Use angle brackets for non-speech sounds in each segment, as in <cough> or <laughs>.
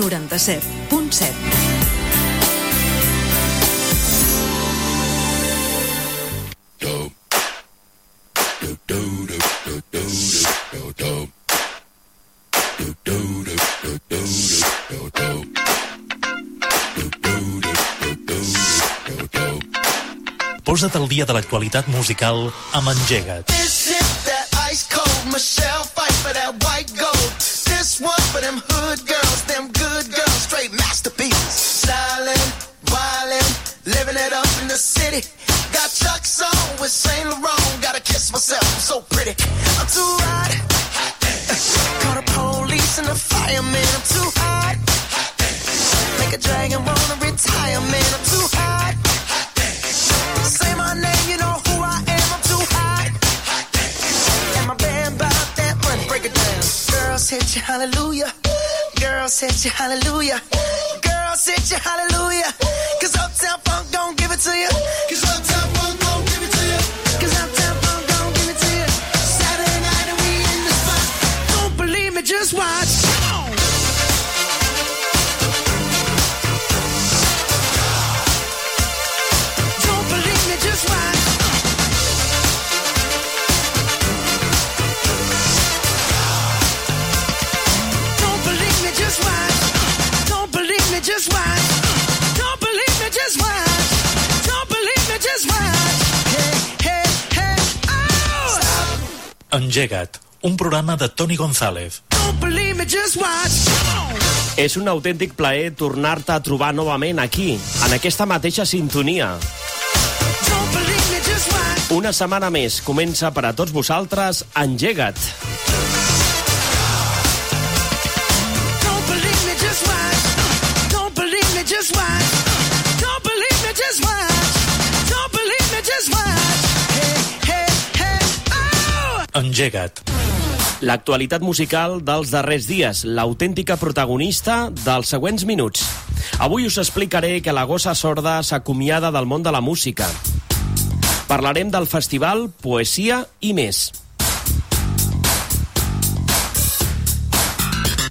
97.7. Posa't al dia de l'actualitat musical amb Engega't. This is that ice cold Michelle fight for that white gold. This one for them hood girls, too hot. Call the police and the fireman. I'm too hot. Make a dragon wanna retire, man. I'm too hot. Say my name, you know who I am. I'm too hot. And my band bought that money. Break it down. Girls hit you, hallelujah. Girls hit you, hallelujah. Engega't, un programa de Toni González. És un autèntic plaer tornar-te a trobar novament aquí, en aquesta mateixa sintonia. Una setmana més comença per a tots vosaltres Engega't. Engega't. L'actualitat musical dels darrers dies, l'autèntica protagonista dels següents minuts. Avui us explicaré que la gossa sorda s'acomiada del món de la música. Parlarem del festival Poesia i més.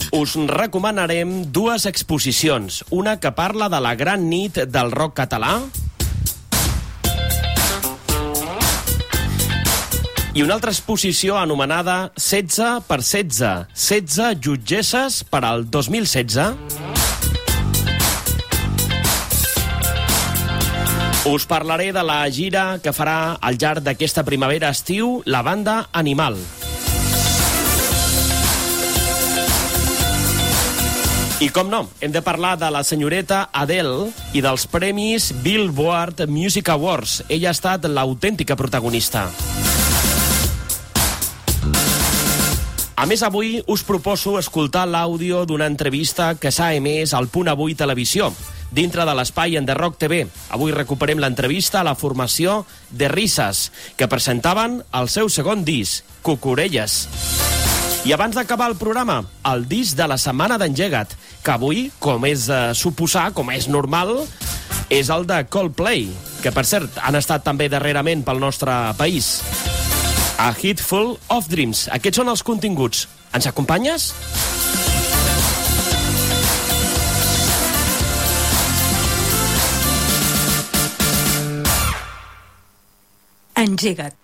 Us recomanarem dues exposicions, una que parla de la gran nit del rock català i una altra exposició anomenada 16 per 16, 16 jutgesses per al 2016. Us parlaré de la gira que farà al llarg d'aquesta primavera-estiu la banda Animal. I com no, hem de parlar de la senyoreta Adele i dels premis Billboard Music Awards. Ella ha estat l'autèntica protagonista. A més, avui us proposo escoltar l'àudio d'una entrevista que s'ha emès al Punt Avui Televisió, dintre de l'espai en Rock TV. Avui recuperem l'entrevista a la formació de Risses, que presentaven el seu segon disc, Cucurelles. I abans d'acabar el programa, el disc de la setmana d'Engega't, que avui, com és de suposar, com és normal, és el de Coldplay, que per cert han estat també darrerament pel nostre país. A Hit Full of Dreams. Aquests són els continguts. Ens acompanyes? Engega't.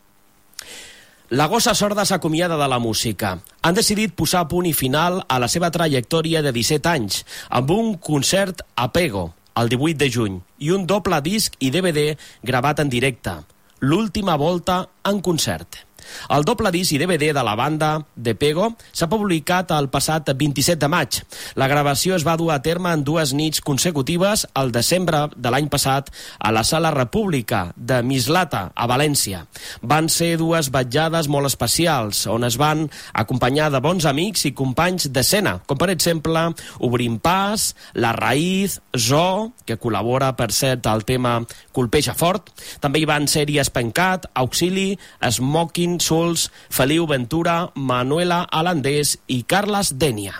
La gossa sorda s'acomiada de la música. Han decidit posar punt i final a la seva trajectòria de 17 anys amb un concert a Pego, el 18 de juny, i un doble disc i DVD gravat en directe. L'última volta en concert. El doble disc i DVD de la banda de Pego s'ha publicat el passat 27 de maig. La gravació es va dur a terme en dues nits consecutives al desembre de l'any passat a la Sala República de Mislata, a València. Van ser dues vetjades molt especials, on es van acompanyar de bons amics i companys d'escena, com per exemple Obrim Pas, La Raïz, Zo, que col·labora, per cert, al tema Colpeja Fort. També hi van ser Pencat, Auxili, Smoking, Insuls, Sols, Feliu Ventura, Manuela Alandés i Carles Dènia.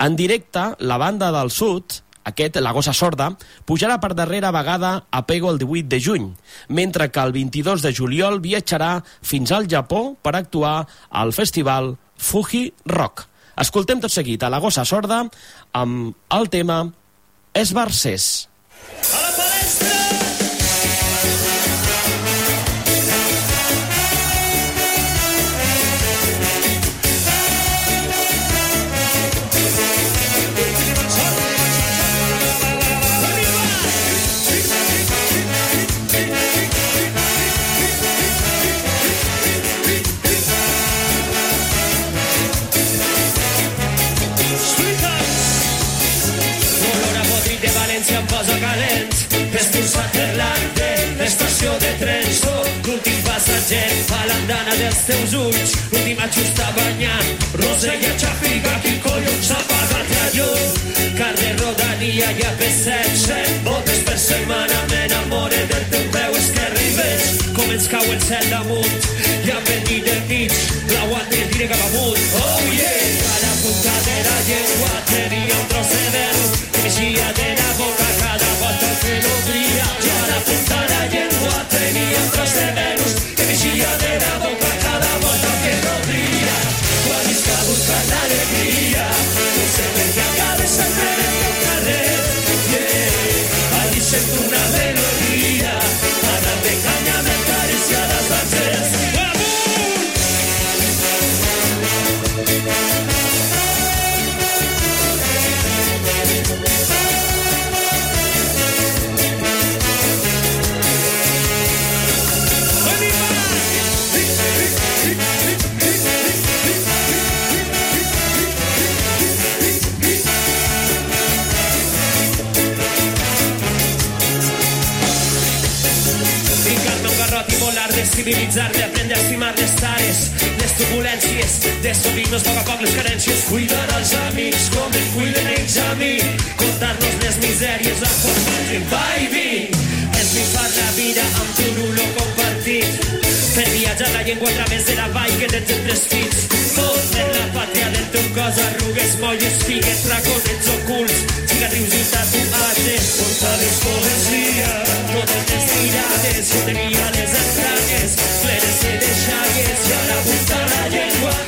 En directe, la banda del sud, aquest, la gossa sorda, pujarà per darrera vegada a Pego el 18 de juny, mentre que el 22 de juliol viatjarà fins al Japó per actuar al festival Fuji Rock. Escoltem tot seguit a la gossa sorda amb el tema Esbarcés. A la palestra! Volar-les, civilitzar-les, aprendre a estimar les tares, les turbulències, descobrir-nos poc a poc les carències. Cuidar els amics com em cuiden ells a mi, contar-nos les misèries, acordar el pa i vi. És fa la vida amb tu, lo compartit, fer viatjar la llengua a través de la vall que tens entre els fills. Tot en la pàtria del teu cos, arrugues, molles, figues, racons, ets ocults, cicatrius i tatuats. mirades, portades, poesía, todos destirades, siete mirades extrañas, fleres y detalles, y a la puta la lengua.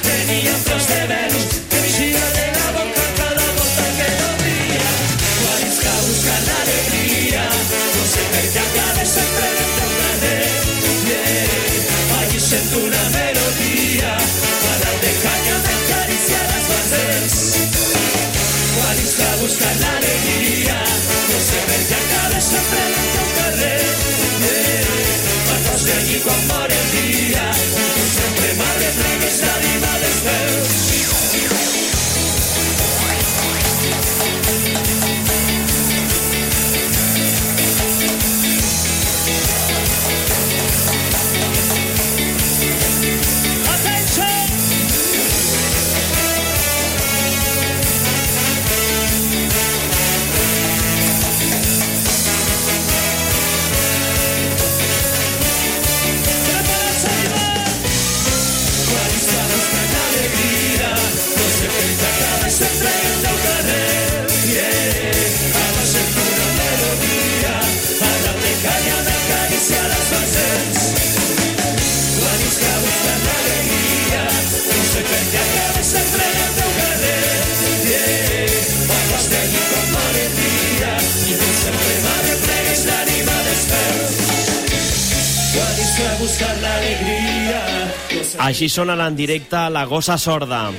Així sona en directe La Gossa Sorda.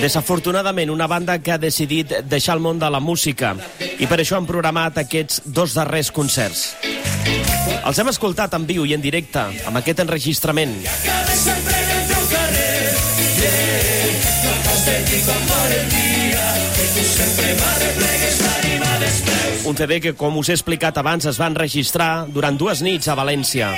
Desafortunadament, una banda que ha decidit deixar el món de la música i per això han programat aquests dos darrers concerts. Els hem escoltat en viu i en directe, amb aquest enregistrament. Un CD que, com us he explicat abans, es va enregistrar durant dues nits a València.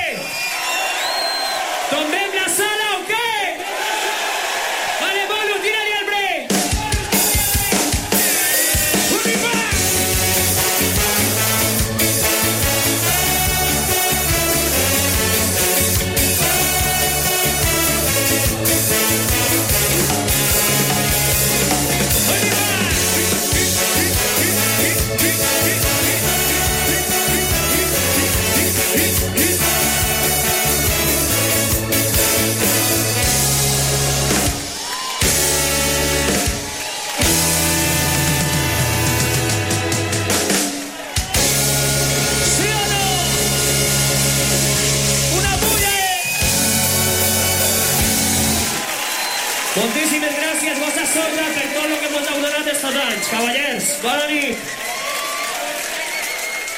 Anys. Cavallers, bona nit.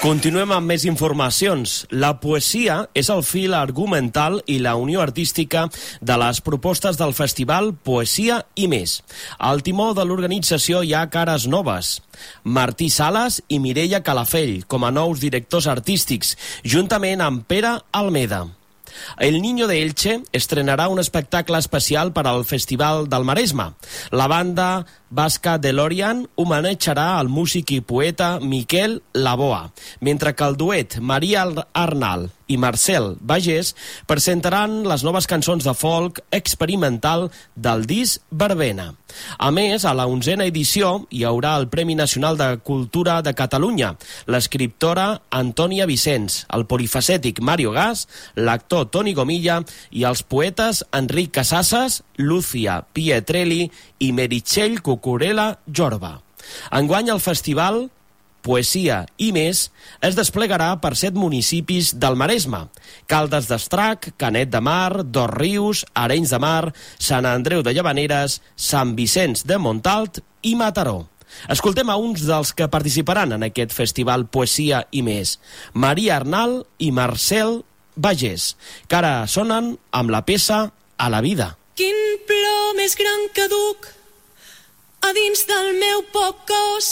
Continuem amb més informacions. La poesia és el fil argumental i la unió artística de les propostes del festival Poesia i més. Al timó de l'organització hi ha cares noves. Martí Sales i Mireia Calafell com a nous directors artístics, juntament amb Pere Almeda. El Niño de Elche estrenarà un espectacle especial per al Festival del Maresme. La banda basca DeLorean homenatjarà al músic i poeta Miquel Laboa, mentre que el duet Maria Arnal i Marcel Bagés presentaran les noves cançons de folk experimental del disc Verbena. A més, a la onzena edició hi haurà el Premi Nacional de Cultura de Catalunya, l'escriptora Antònia Vicenç, el polifacètic Mario Gas, l'actor Toni Gomilla i els poetes Enric Casasses, Lúcia Pietrelli i Meritxell Cucurella Jorba. Enguany el festival Poesia i més es desplegarà per set municipis del Maresme, Caldes d'Estrac, Canet de Mar, Dos Rius, Arenys de Mar, Sant Andreu de Llavaneres, Sant Vicenç de Montalt i Mataró. Escoltem a uns dels que participaran en aquest festival Poesia i més, Maria Arnal i Marcel Bagés, que ara sonen amb la peça A la vida. Quin plor més gran que duc a dins del meu poc cos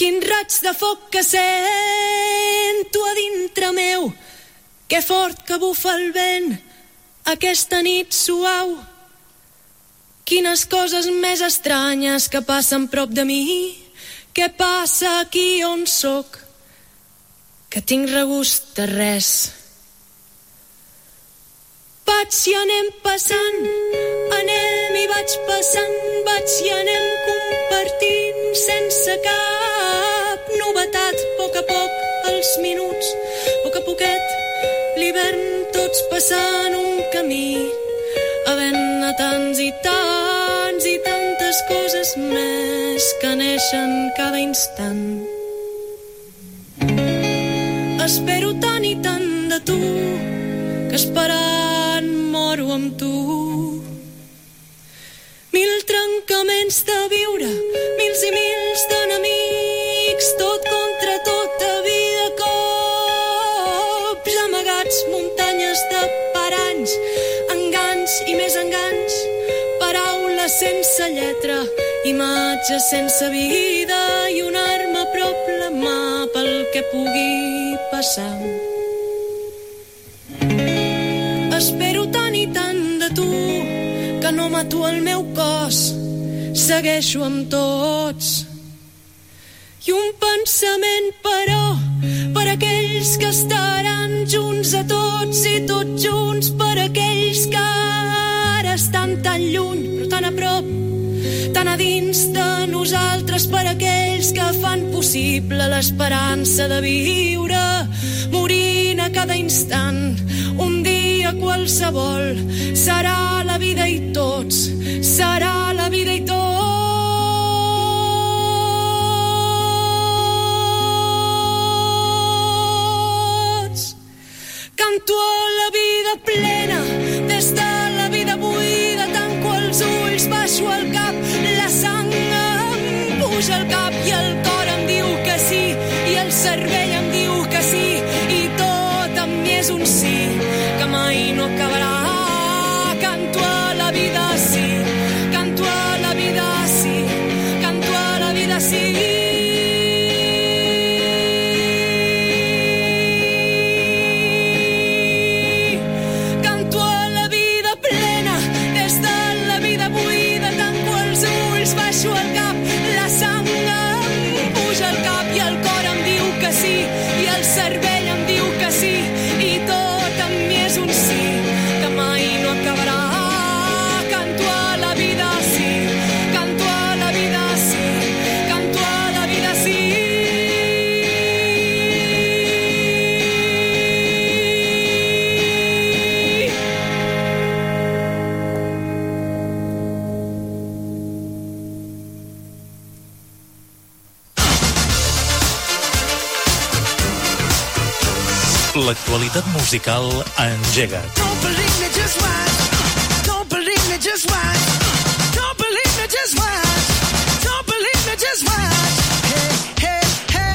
Quin raig de foc que sento a dintre meu, que fort que bufa el vent aquesta nit suau. Quines coses més estranyes que passen prop de mi, què passa aquí on sóc, que tinc regust de res. Vaig i anem passant, vaig passant, vaig i anem compartint sense cap novetat, a poc a poc els minuts, a poc a poquet, l'hivern tots passant un camí, havent-ne tants i tants i tantes coses més que neixen cada instant. Espero tant i tant de tu que esperant moro amb tu. Mil trencaments de viure, mils i mils d'enemics, tot contra tota vida, cops amagats, muntanyes de paranys, enganys i més enganys, paraules sense lletra, imatges sense vida i una arma a prop la mà pel que pugui passar. Mato el meu cos, segueixo amb tots. I un pensament, però, per aquells que estaran junts a tots i tots junts per aquells que ara estan tan lluny, però tan a prop, tan a dins de nosaltres per aquells que fan possible l'esperança de viure, morint a cada instant, un dia qualsevol, serà la musical Engega't. Don't believe me, just. Don't believe me, just. Don't believe me, just. Don't believe me, just. Hey, hey, hey.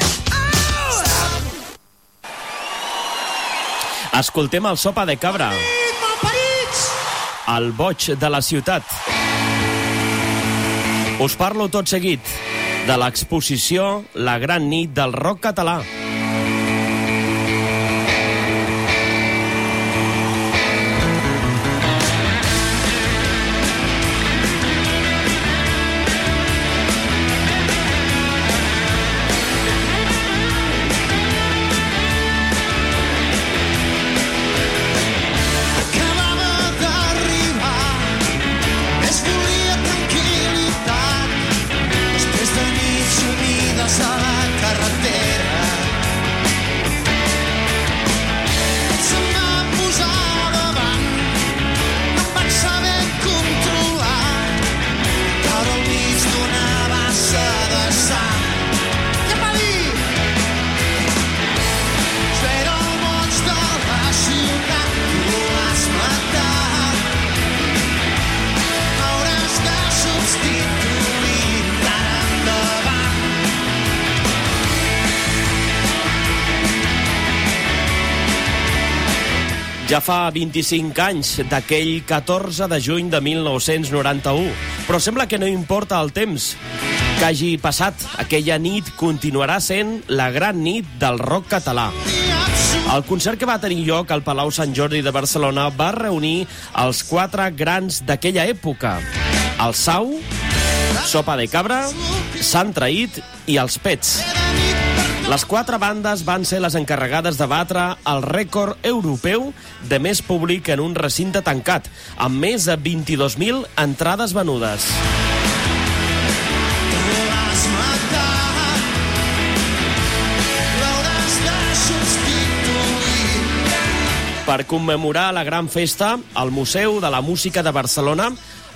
Oh! Escoltem el sopa de cabra. El boig de la ciutat. Us parlo tot seguit de l'exposició La gran nit del rock català. Fa 25 anys d'aquell 14 de juny de 1991. Però sembla que no importa el temps que hagi passat. Aquella nit continuarà sent la gran nit del rock català. El concert que va tenir lloc al Palau Sant Jordi de Barcelona va reunir els quatre grans d'aquella època. El Sau, Sopa de Cabra, Sant Traït i els Pets. Les quatre bandes van ser les encarregades de batre el rècord europeu de més públic en un recinte tancat, amb més de 22.000 entrades venudes. Per commemorar la gran festa, el Museu de la Música de Barcelona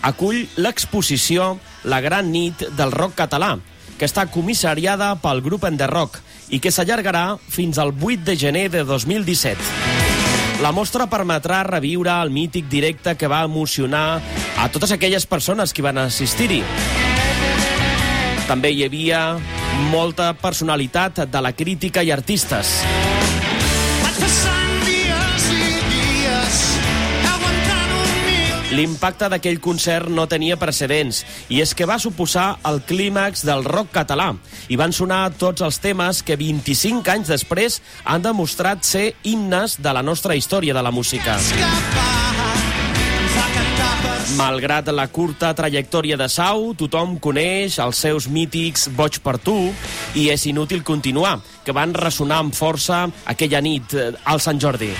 acull l'exposició La Gran Nit del Rock Català, que està comissariada pel grup Enderrock i que s'allargarà fins al 8 de gener de 2017. La mostra permetrà reviure el mític directe que va emocionar a totes aquelles persones que van assistir-hi. També hi havia molta personalitat de la crítica i artistes. L'impacte d'aquell concert no tenia precedents i és que va suposar el clímax del rock català i van sonar tots els temes que 25 anys després han demostrat ser himnes de la nostra història de la música. Malgrat la curta trajectòria de Sau, tothom coneix els seus mítics Boig per tu i és inútil continuar, que van ressonar amb força aquella nit eh, al Sant Jordi.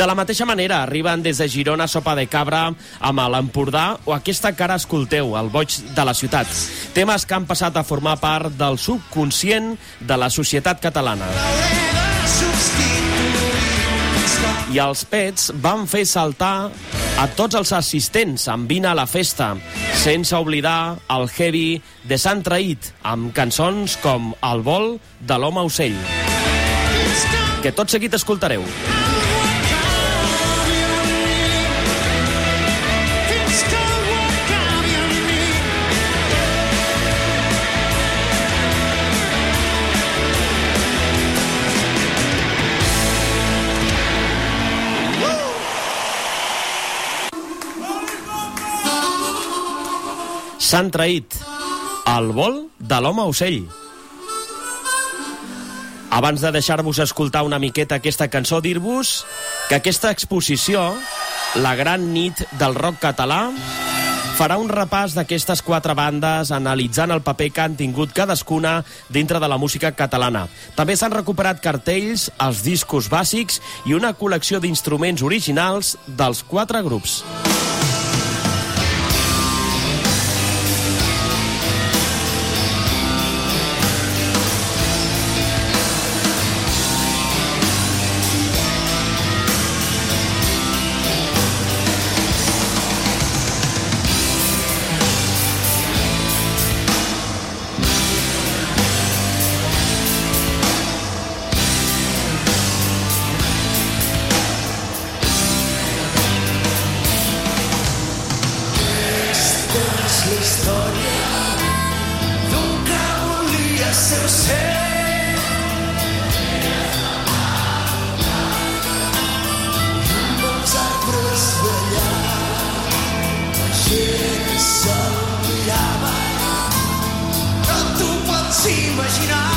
De la mateixa manera, arriben des de Girona Sopa de Cabra amb l'Empordà o aquesta cara escolteu, el boig de la ciutat. Temes que han passat a formar part del subconscient de la societat catalana. I els pets van fer saltar a tots els assistents amb vine a la festa, sense oblidar el heavy de Sant Traït, amb cançons com El vol de l'home ocell, que tot seguit escoltareu. S'han traït el vol de l'home ocell. Abans de deixar-vos escoltar una miqueta aquesta cançó, dir-vos que aquesta exposició, la gran nit del rock català, farà un repàs d'aquestes quatre bandes analitzant el paper que han tingut cadascuna dintre de la música catalana. També s'han recuperat cartells, els discos bàsics i una col·lecció d'instruments originals dels quatre grups. història imaginar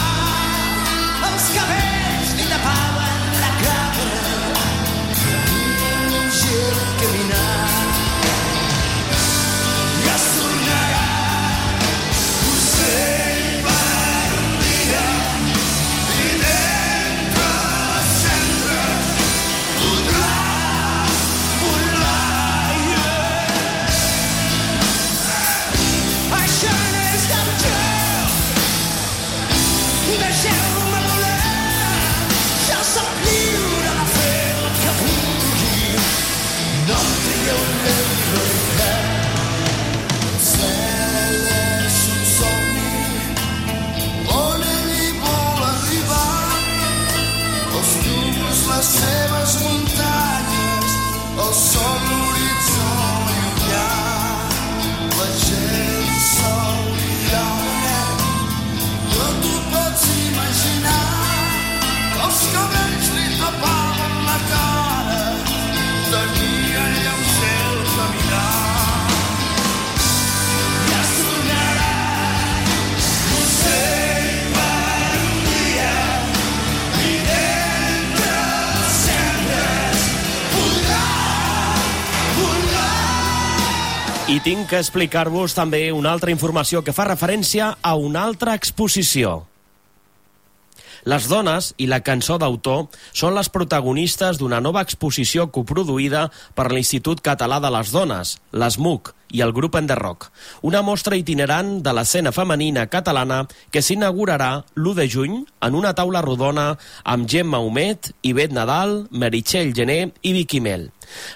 I tinc que explicar-vos també una altra informació que fa referència a una altra exposició. Les dones i la cançó d'autor són les protagonistes d'una nova exposició coproduïda per l'Institut Català de les Dones, l'ESMUC, i el grup Enderroc, una mostra itinerant de l'escena femenina catalana que s'inaugurarà l'1 de juny en una taula rodona amb Gemma Humet, Ivet Nadal, Meritxell Gené i Vicky Mel.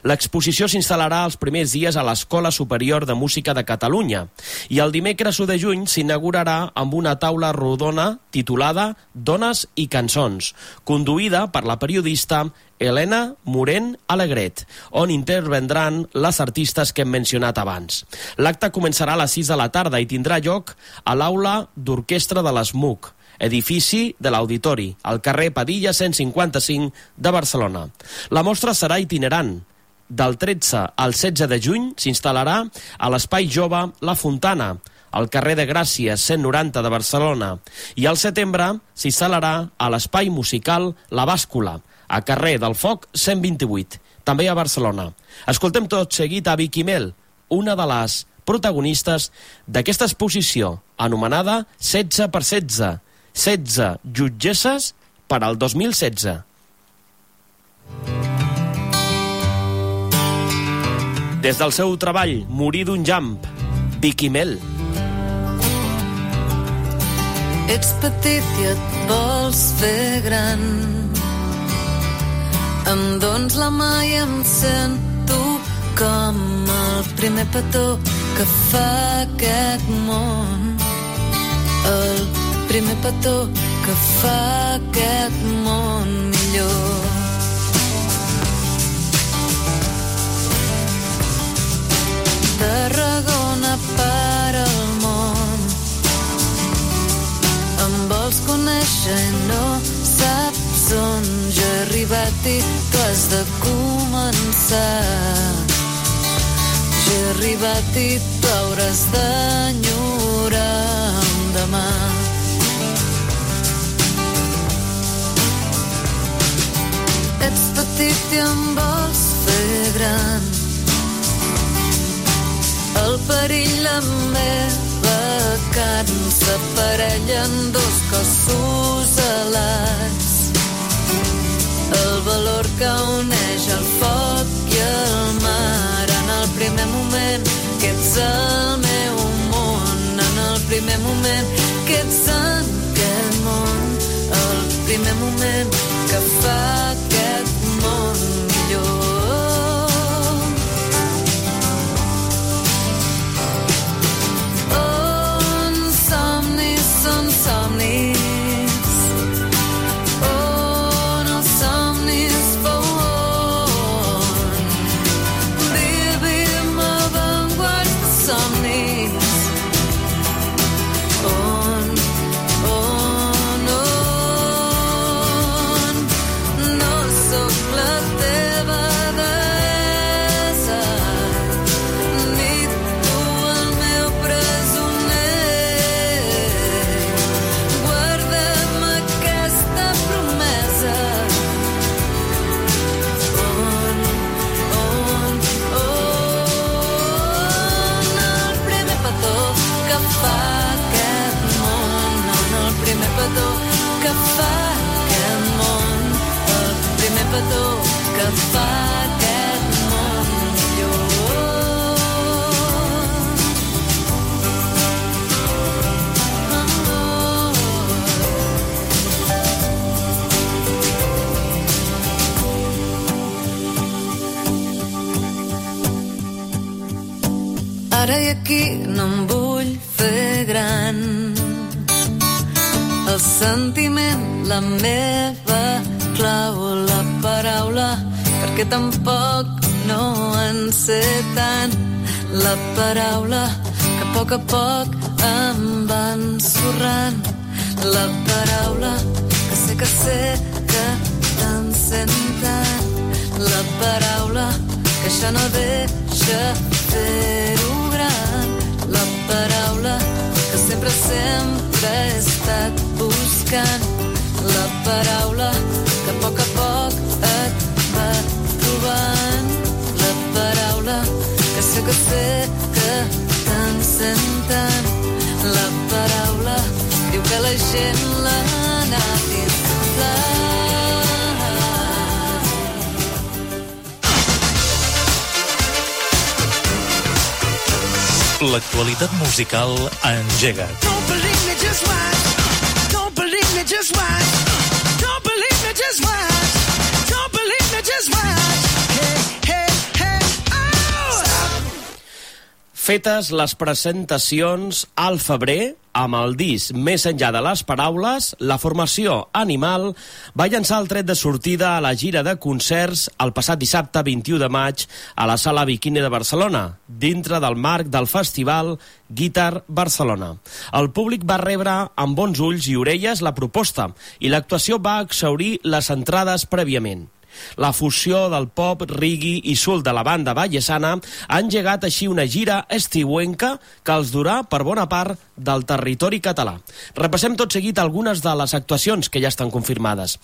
L'exposició s'instal·larà els primers dies a l'Escola Superior de Música de Catalunya i el dimecres 1 de juny s'inaugurarà amb una taula rodona titulada Dones i cançons, conduïda per la periodista Helena Morent Alegret, on intervendran les artistes que hem mencionat abans. L'acte començarà a les 6 de la tarda i tindrà lloc a l'aula d'orquestra de l'ESMUC, edifici de l'Auditori, al carrer Padilla 155 de Barcelona. La mostra serà itinerant. Del 13 al 16 de juny s'instal·larà a l'Espai Jove La Fontana, al carrer de Gràcia 190 de Barcelona, i al setembre s'instal·larà a l'Espai Musical La Bàscula, a carrer del Foc 128, també a Barcelona. Escoltem tot seguit a Vicky Mel, una de les protagonistes d'aquesta exposició, anomenada 16 per 16, 16 jutgesses per al 2016. Des del seu treball, Morir d'un llamp, Vicky Mel. Ets petit i et vols fer gran. Em dons la mà i em sento com el primer petó que fa aquest món. El primer petó que fa aquest món millor. Tarragona per al món em vols conèixer arribat i tu has de començar. Jo he arribat i tu hauràs d'enyorar un demà. Ets petit i em vols fer gran el perill la meva carn s'aparella en dos cossos alats. El valor que uneix el foc i el mar. En el primer moment que ets el meu món. En el primer moment que ets en aquest món. El primer moment que fa aquest tampoc no en sé tant. La paraula que a poc a poc em va ensorrant. La paraula que sé que sé que t'encén tant. La paraula que això no deixa fer-ho gran. La paraula que sempre, sempre he estat buscant. La paraula que a poc a poc et va trobant. La paraula que sé que sé que tant. La paraula diu que la gent l'ha anat inflant. L'actualitat musical Engega. Don't believe me, just watch. Don't believe me, just watch. Fetes les presentacions al febrer, amb el disc Més enllà de les paraules, la formació Animal va llançar el tret de sortida a la gira de concerts el passat dissabte 21 de maig a la Sala Bikini de Barcelona, dintre del marc del festival Guitar Barcelona. El públic va rebre amb bons ulls i orelles la proposta i l'actuació va exaurir les entrades prèviament. La fusió del pop, reggae i soul de la banda vallesana ha engegat així una gira estiuenca que els durà per bona part del territori català. Repassem tot seguit algunes de les actuacions que ja estan confirmades.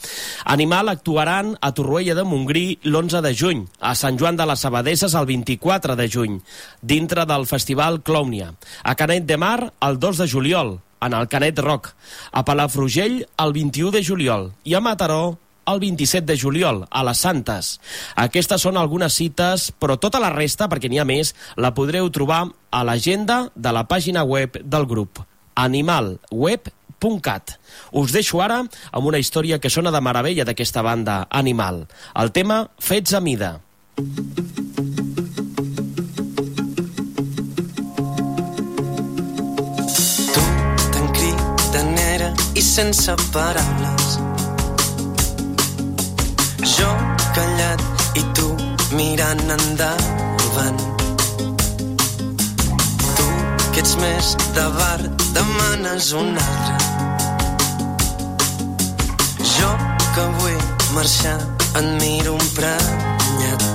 Animal actuaran a Torroella de Montgrí l'11 de juny, a Sant Joan de les Abadesses el 24 de juny, dintre del Festival Clownia, a Canet de Mar el 2 de juliol, en el Canet Rock, a Palafrugell el 21 de juliol i a Mataró el 27 de juliol, a les Santes. Aquestes són algunes cites, però tota la resta, perquè n'hi ha més, la podreu trobar a l'agenda de la pàgina web del grup, animalweb.cat. Us deixo ara amb una història que sona de meravella d'aquesta banda, Animal. El tema Fets a mida. Tu tan cridanera i sense paraules. Jo callat i tu mirant endavant. Tu que ets més de bar demanes un altre. Jo que vull marxar et miro emprenyat.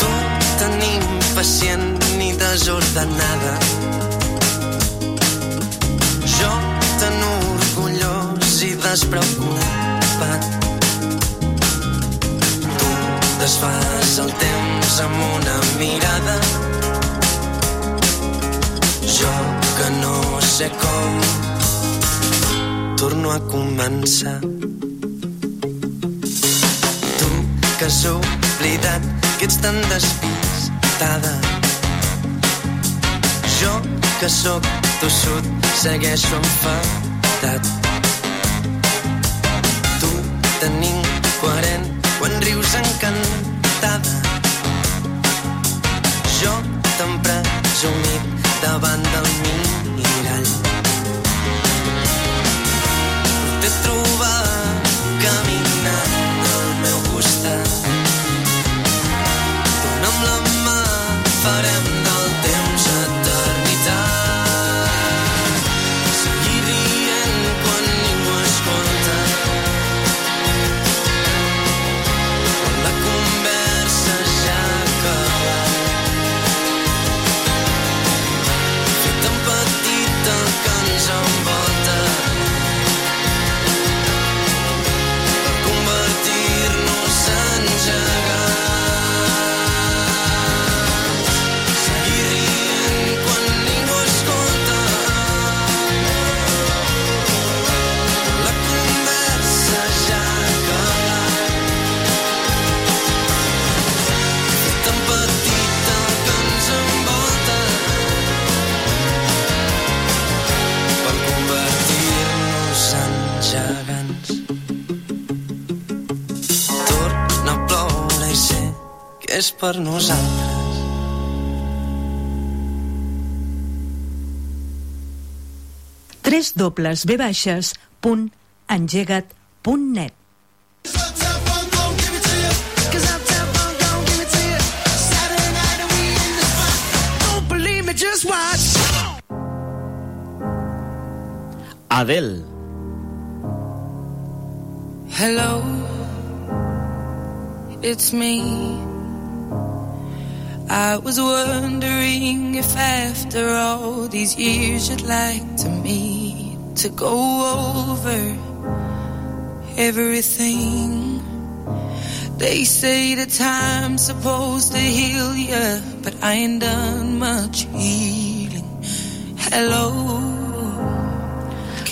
Tu tan impacient ni desordenada. Jo tan orgullós i despreocupat. Tu desfas el temps amb una mirada. Jo que no sé com torno a començar. Tu que has oblidat que ets tan despistada. Jo que sóc tossut segueixo enfadat. Quan rius encantada. Jo tan presumit davant del mirall. T'he trobat caminant al meu costat. Dona'm la mà, farem per nosaltres. tres dobles V baixes punt engega't punt net. Adele. Hello, it's me. I was wondering if after all these years you'd like to meet to go over everything. They say the time's supposed to heal ya, but I ain't done much healing. Hello.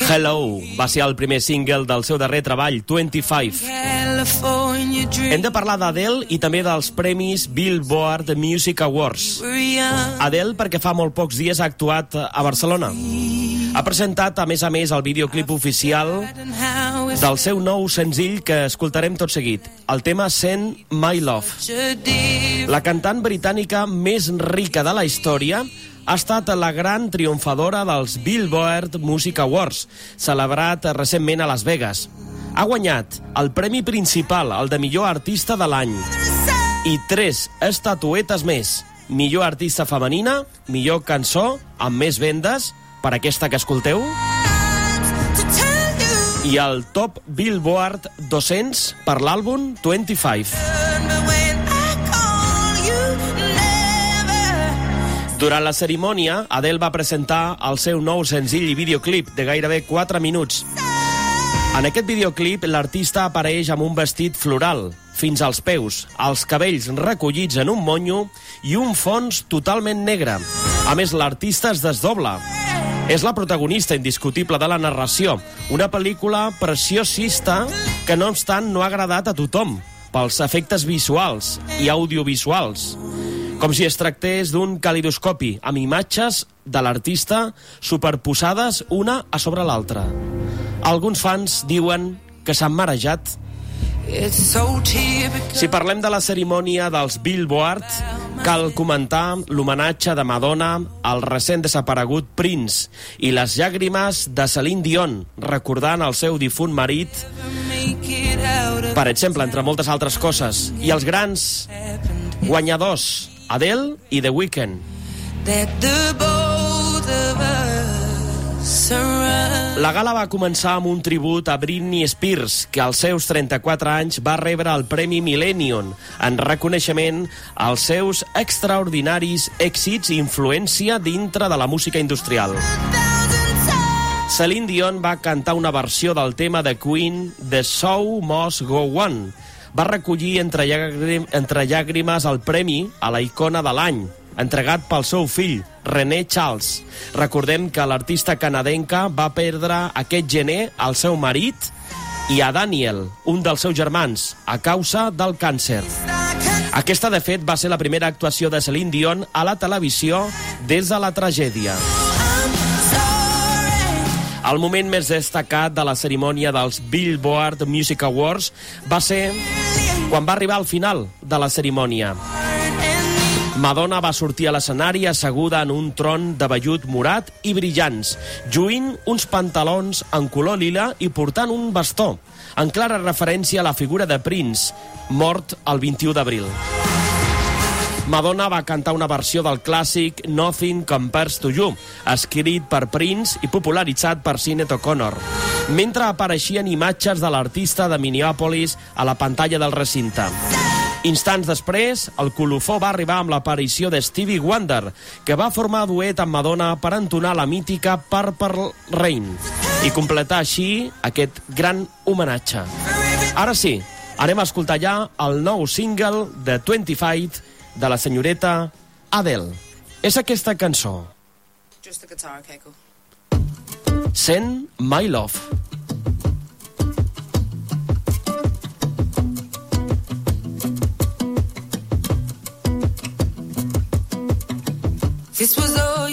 Hello va ser el primer single del seu darrer treball, 25. California dream. Hem de parlar d'Adele i també dels premis Billboard Music Awards. Adele perquè fa molt pocs dies ha actuat a Barcelona. Ha presentat, a més a més, el videoclip oficial del seu nou senzill que escoltarem tot seguit, el tema Send My Love. La cantant britànica més rica de la història ha estat la gran triomfadora dels Billboard Music Awards, celebrat recentment a Las Vegas. Ha guanyat el premi principal, el de millor artista de l'any, i tres estatuetes més. Millor artista femenina, millor cançó, amb més vendes, per aquesta que escolteu, i el top Billboard 200 per l'àlbum 25. Durant la cerimònia, Adele va presentar el seu nou senzill i videoclip de gairebé 4 minuts. En aquest videoclip, l'artista apareix amb un vestit floral, fins als peus, els cabells recollits en un monyo i un fons totalment negre. A més, l'artista es desdobla. És la protagonista indiscutible de la narració, una pel·lícula preciosista que, no obstant, no ha agradat a tothom pels efectes visuals i audiovisuals com si es tractés d'un calidoscopi amb imatges de l'artista superposades una a sobre l'altra. Alguns fans diuen que s'han marejat. Si parlem de la cerimònia dels Billboard, cal comentar l'homenatge de Madonna al recent desaparegut Prince i les llàgrimes de Celine Dion, recordant el seu difunt marit, per exemple, entre moltes altres coses. I els grans guanyadors, Adele i The Weeknd. La gala va començar amb un tribut a Britney Spears, que als seus 34 anys va rebre el Premi Millennium en reconeixement als seus extraordinaris èxits i influència dintre de la música industrial. Celine Dion va cantar una versió del tema de Queen, The Show Must Go On. Va recollir entre, llàgrim, entre llàgrimes el premi a la icona de l'any, entregat pel seu fill, René Charles. Recordem que l'artista canadenca va perdre aquest gener al seu marit i a Daniel, un dels seus germans, a causa del càncer. Aquesta, de fet, va ser la primera actuació de Celine Dion a la televisió des de la tragèdia. El moment més destacat de la cerimònia dels Billboard Music Awards va ser quan va arribar al final de la cerimònia. Madonna va sortir a l'escenari asseguda en un tron de vellut morat i brillants, juint uns pantalons en color lila i portant un bastó, en clara referència a la figura de Prince, mort el 21 d'abril. Madonna va cantar una versió del clàssic Nothing Compares to You, escrit per Prince i popularitzat per Sinead O'Connor, mentre apareixien imatges de l'artista de Minneapolis a la pantalla del recinte. Instants després, el colofó va arribar amb l'aparició de Stevie Wonder, que va formar duet amb Madonna per entonar la mítica Purple Rain i completar així aquest gran homenatge. Ara sí, anem a escoltar ja el nou single de 25 de la senyoreta Adele. És aquesta cançó, Just the guitar, okay, cool. Send My Love. This was all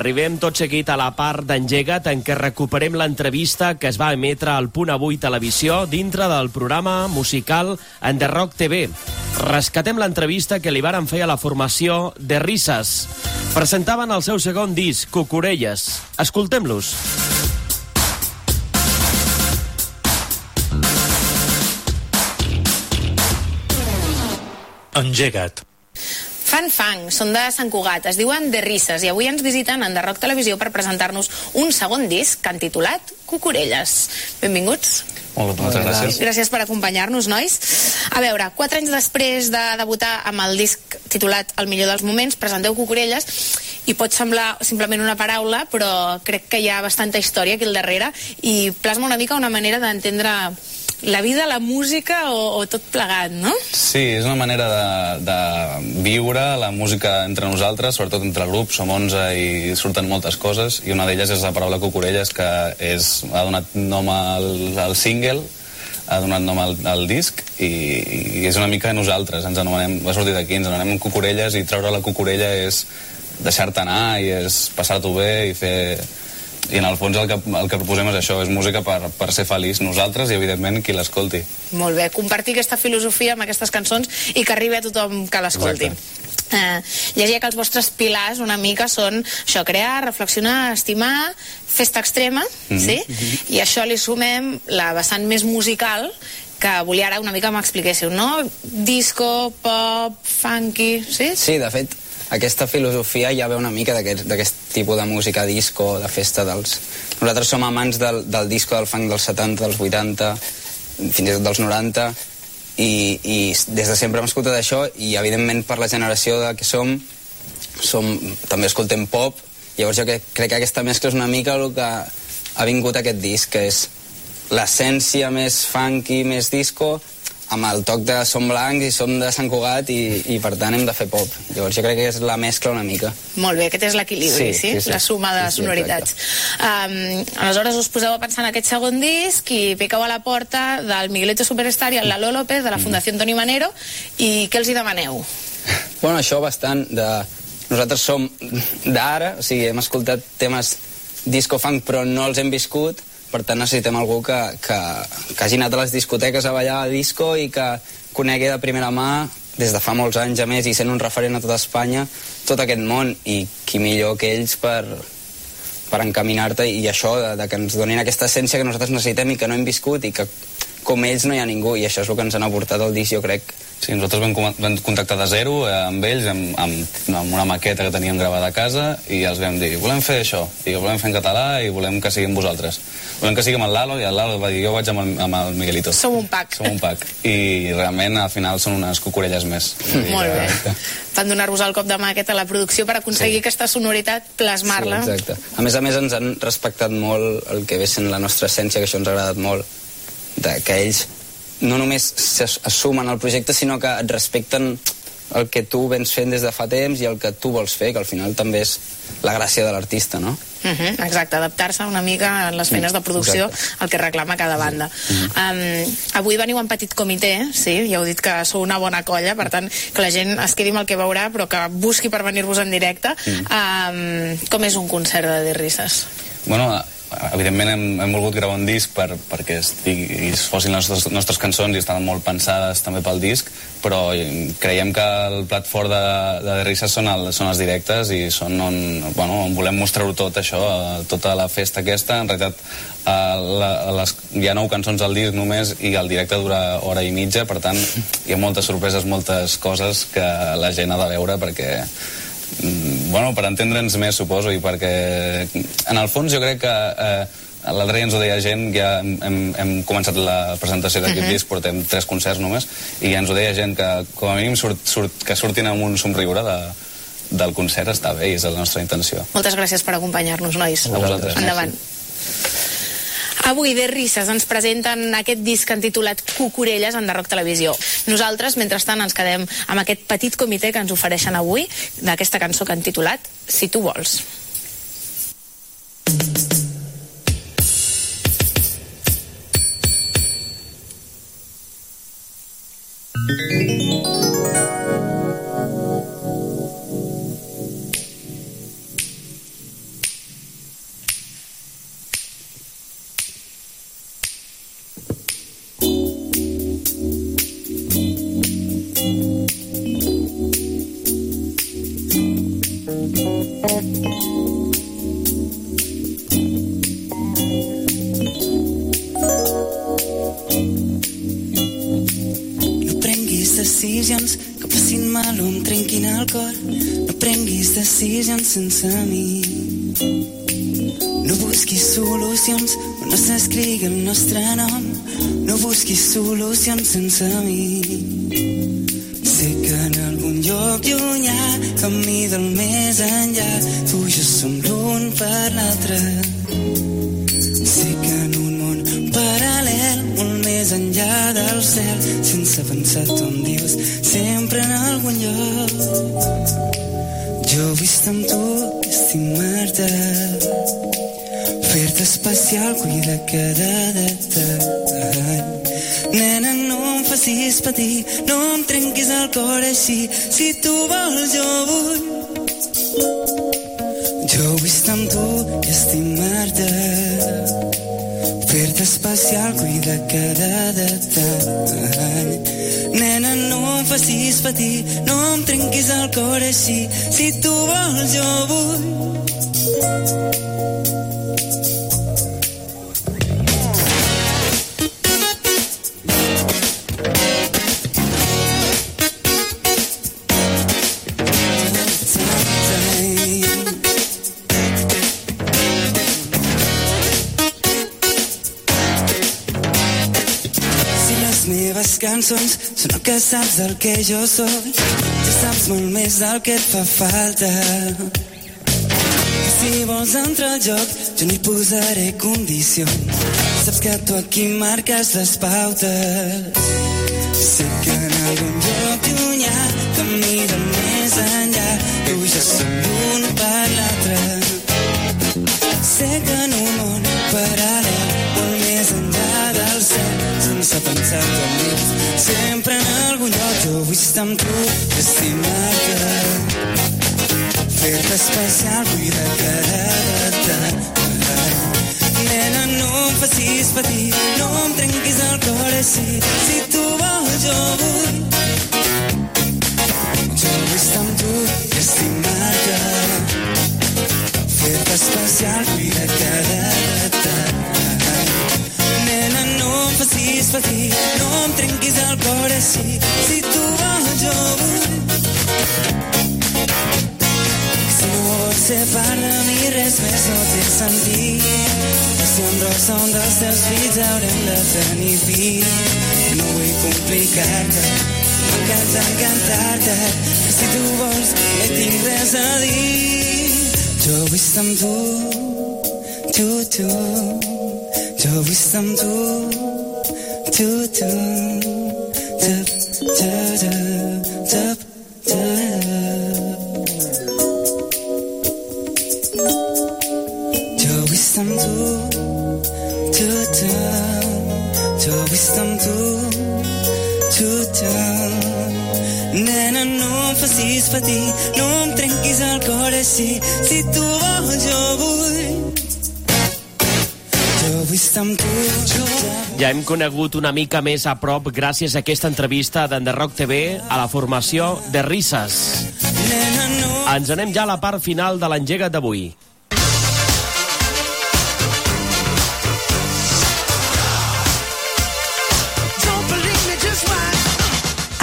Arribem tot seguit a la part d'engega't en què recuperem l'entrevista que es va emetre al Punt Avui Televisió dintre del programa musical en The Rock TV. Rescatem l'entrevista que li varen fer a la formació de Risses. Presentaven el seu segon disc, Cucurelles. Escoltem-los. Engega't. Fan fang, són de Sant Cugat, es diuen De Risses i avui ens visiten en Rock Televisió per presentar-nos un segon disc que han titulat Cucurelles. Benvinguts. Molt, moltes gràcies. Gràcies per acompanyar-nos, nois. A veure, quatre anys després de debutar amb el disc titulat El millor dels moments, presenteu Cucurelles i pot semblar simplement una paraula, però crec que hi ha bastanta història aquí al darrere i plasma una mica una manera d'entendre la vida, la música o, o tot plegat, no? Sí, és una manera de, de viure la música entre nosaltres, sobretot entre grups, som 11 i surten moltes coses, i una d'elles és la paraula cucurelles, que és, ha donat nom al, al single, ha donat nom al, al disc, i, i és una mica nosaltres, ens anomenem, va sortir d'aquí, ens anomenem cucurelles, i treure la cucurella és deixar-te anar, i és passar-t'ho bé, i fer i en el fons el que, el que proposem és això, és música per, per ser feliç nosaltres i evidentment qui l'escolti. Molt bé, compartir aquesta filosofia amb aquestes cançons i que arribi a tothom que l'escolti. Eh, llegia que els vostres pilars una mica són això, crear, reflexionar, estimar, festa extrema, Mhm. sí? I a això li sumem la vessant més musical que volia ara una mica m'expliquéssiu, no? Disco, pop, funky, sí? Sí, de fet, aquesta filosofia ja ve una mica d'aquest tipus de música disco, de festa dels... Nosaltres som amants del, del disco del funk dels 70, dels 80, fins i tot dels 90, i, i des de sempre hem escoltat això, i evidentment per la generació de que som, som també escoltem pop, llavors jo crec que aquesta mescla és una mica el que ha vingut aquest disc, que és l'essència més funky, més disco, amb el toc de som blancs i som de Sant Cugat i, i per tant hem de fer pop. Llavors jo crec que és la mescla una mica. Molt bé, aquest és l'equilibri, sí, Sí, sí, sí. La suma de Sí, sí, sonoritats. um, aleshores us poseu a pensar en aquest segon disc i piqueu a la porta del Miguelito Superstar i el Lalo López de la Fundació Toni Manero i què els hi demaneu? Bueno, això bastant de... Nosaltres som d'ara, o sigui, hem escoltat temes disco funk però no els hem viscut, per tant necessitem algú que, que, que hagi anat a les discoteques a ballar a disco i que conegui de primera mà des de fa molts anys a més i sent un referent a tota Espanya tot aquest món i qui millor que ells per, per encaminar-te i això, de, de que ens donin aquesta essència que nosaltres necessitem i que no hem viscut i que com ells no hi ha ningú i això és el que ens han aportat el disc jo crec Sí, nosaltres vam, vam contactar de zero eh, amb ells, amb, amb, amb una maqueta que teníem gravada a casa i els vam dir, volem fer això, i ho volem fer en català i volem que sigui amb vosaltres. Volem que sigui amb el Lalo i el Lalo va dir, jo vaig amb el, amb el Miguelito. Som un pack. Som un pack. I realment al final són unes cucurelles més. <laughs> Molt bé. Van donar-vos el cop de mà aquest a la producció per aconseguir sí. aquesta sonoritat, plasmar-la. Sí, exacte. A més a més ens han respectat molt el que ve sent la nostra essència, que això ens ha agradat molt, de que ells no només s'assumen al projecte, sinó que et respecten el que tu vens fent des de fa temps i el que tu vols fer, que al final també és la gràcia de l'artista, no? Uh -huh, exacte, adaptar-se una mica a les feines de producció Exacte. al que reclama cada banda. Um, avui veniu en petit comitè, sí, ja heu dit que sou una bona colla, per tant, que la gent es quedi amb el que veurà, però que busqui per venir-vos en directe. Um, com és un concert de dir risses? Bueno, evidentment hem, hem volgut gravar un disc per, perquè estigui, fossin les nostres, nostres cançons i estan molt pensades també pel disc, però creiem que el plat fort de, de Risses són, el, són els directes i són on, bueno, on volem mostrar-ho tot això, tota la festa aquesta. En realitat eh, la, les, hi ha nou cançons al disc només i el directe dura hora i mitja, per tant hi ha moltes sorpreses, moltes coses que la gent ha de veure perquè bueno, per entendre'ns més, suposo, i perquè en el fons jo crec que eh, l'altre dia ens ho deia gent, ja hem, hem, començat la presentació d'aquest Mhm. disc, portem tres concerts només, i ja ens ho deia gent que com a mínim surt, surt, que surtin amb un somriure de, del concert està bé i és la nostra intenció. Moltes gràcies per acompanyar-nos, nois. A vosaltres. Endavant. Avui de risses ens presenten aquest disc intitulat Cucurelles en Rock Televisió. Nosaltres, mentrestant, ens quedem amb aquest petit comitè que ens ofereixen avui d'aquesta cançó que han titulat Si tu vols. No decisions sense mi. No busquis solucions on no s'escrigui el nostre nom. No busquis solucions sense mi. Sé que en algun lloc llunyà, camí del més enllà, tu i jo som l'un per l'altre. Sé que en un món paral·lel, molt més enllà del cel, sense pensar em dius sempre en algun lloc. Jo estar amb tu, estimar-te, fer-te especial, cuidar cada detall. Nena, no em facis patir, no em trenquis el cor així, si tu vols jo vull. Jo estar amb tu estimar-te, fer-te especial, cuidar cada detall. Nena, patir, no em trenquis el cor així, si tu vols jo vull. Cançons són el que saps del que jo sóc, ja saps molt més del que et fa falta. I si vols entrar al joc, jo no hi posaré condicions. Saps que tu aquí marques les pautes. Sé que en algun lloc llunyà, camí del més enllà, tu jo som l'un per l'altre. Sé que en un món paral·lel, molt més enllà del cel, sense pensar tu em dius, sempre en algun lloc jo vull estar amb tu, estimar-te. Fer-te especial, cuidar-te de tant. Nena, no em facis patir, no em trenquis el cor així. Si tu vols, jo vull. Jo vull estar amb tu, estimar-te. Fer-te especial, cuidar-te de tant. Em facis patir, no em trenquis el cor així. Si tu vols, jo vull. Si no vols ser part de mi, res més no té sentit. Si un rosa un dels teus fills haurem de tenir fills. No vull complicar-te, m'encanta encantar-te. Si tu vols, no tinc res a dir. Jo vull estar amb tu, tu, tu. Jo vull estar amb tu, tu, tu. Tup, tup, tup, Ja hem conegut una mica més a prop gràcies a aquesta entrevista d'Enderrock TV a la formació de Risses. Ens anem ja a la part final de l'engega d'avui.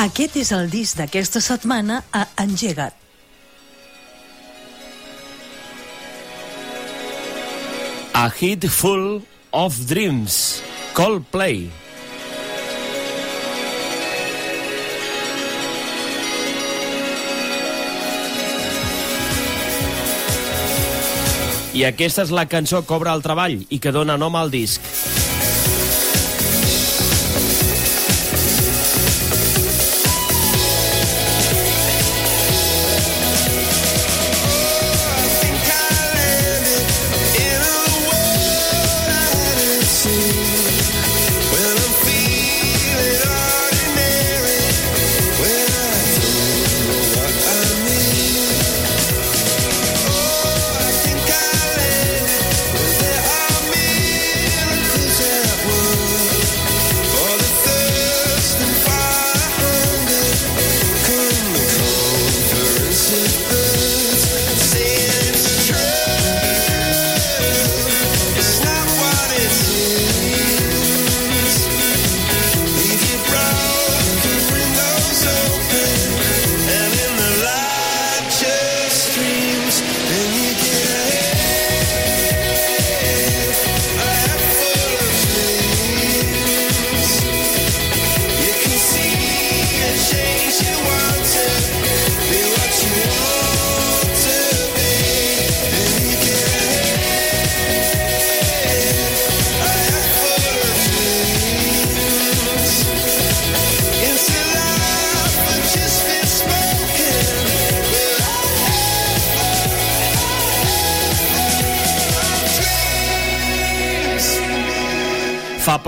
Aquest és el disc d'aquesta setmana a Engegat. A Hit Full of Dreams, Coldplay. I aquesta és la cançó que obre el treball i que dona nom al disc.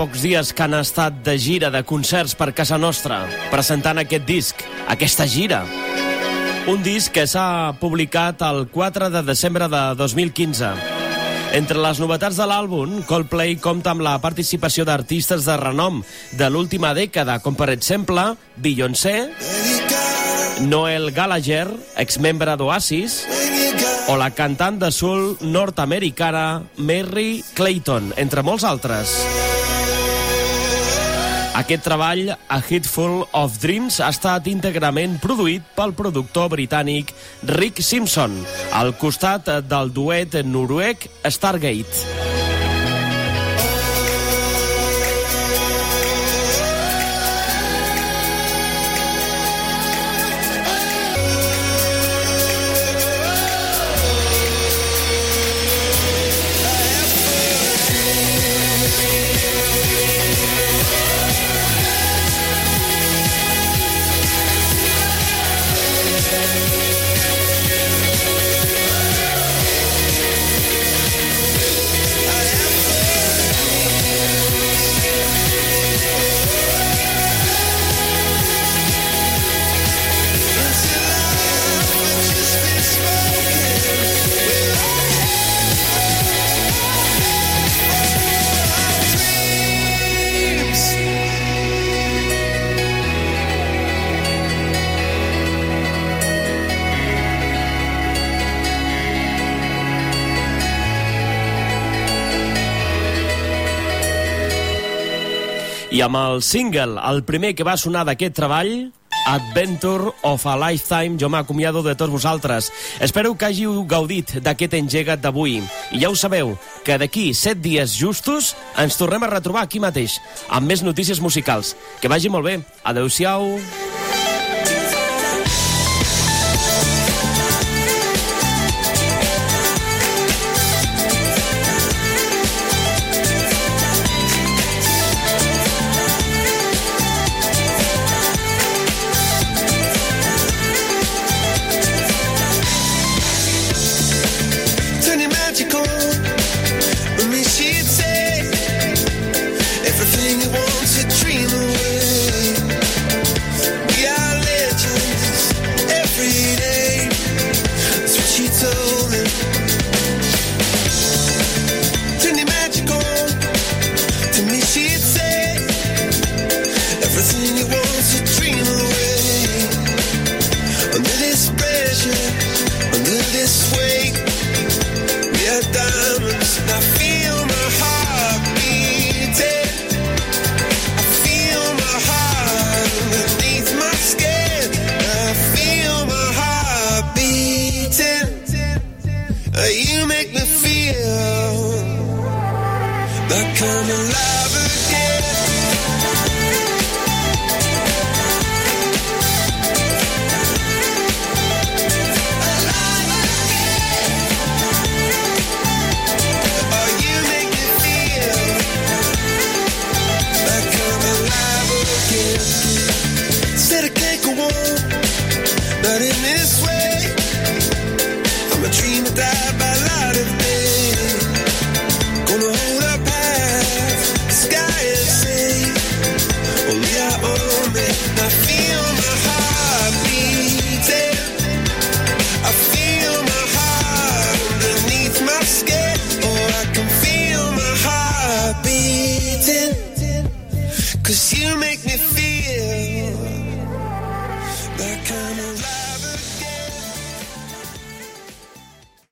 Pocs dies que han estat de gira de concerts per casa nostra, presentant aquest disc, aquesta gira. Un disc que s'ha publicat el 4 de desembre de 2015. Entre les novetats de l'àlbum, Coldplay compta amb la participació d'artistes de renom de l'última dècada, com per exemple Beyoncé, Noel Gallagher, exmembre d'Oasis, o la cantant de soul nord-americana Mary Clayton, entre molts altres. Aquest treball, A Hitful of Dreams, ha estat íntegrament produït pel productor britànic Rick Simpson, al costat del duet noruec Stargate. amb el single, el primer que va sonar d'aquest treball, Adventure of a Lifetime, jo m'acomiado de tots vosaltres. Espero que hàgiu gaudit d'aquest engegat d'avui. I ja ho sabeu, que d'aquí set dies justos ens tornem a retrobar aquí mateix, amb més notícies musicals. Que vagi molt bé. Adeu-siau. Adéu-siau.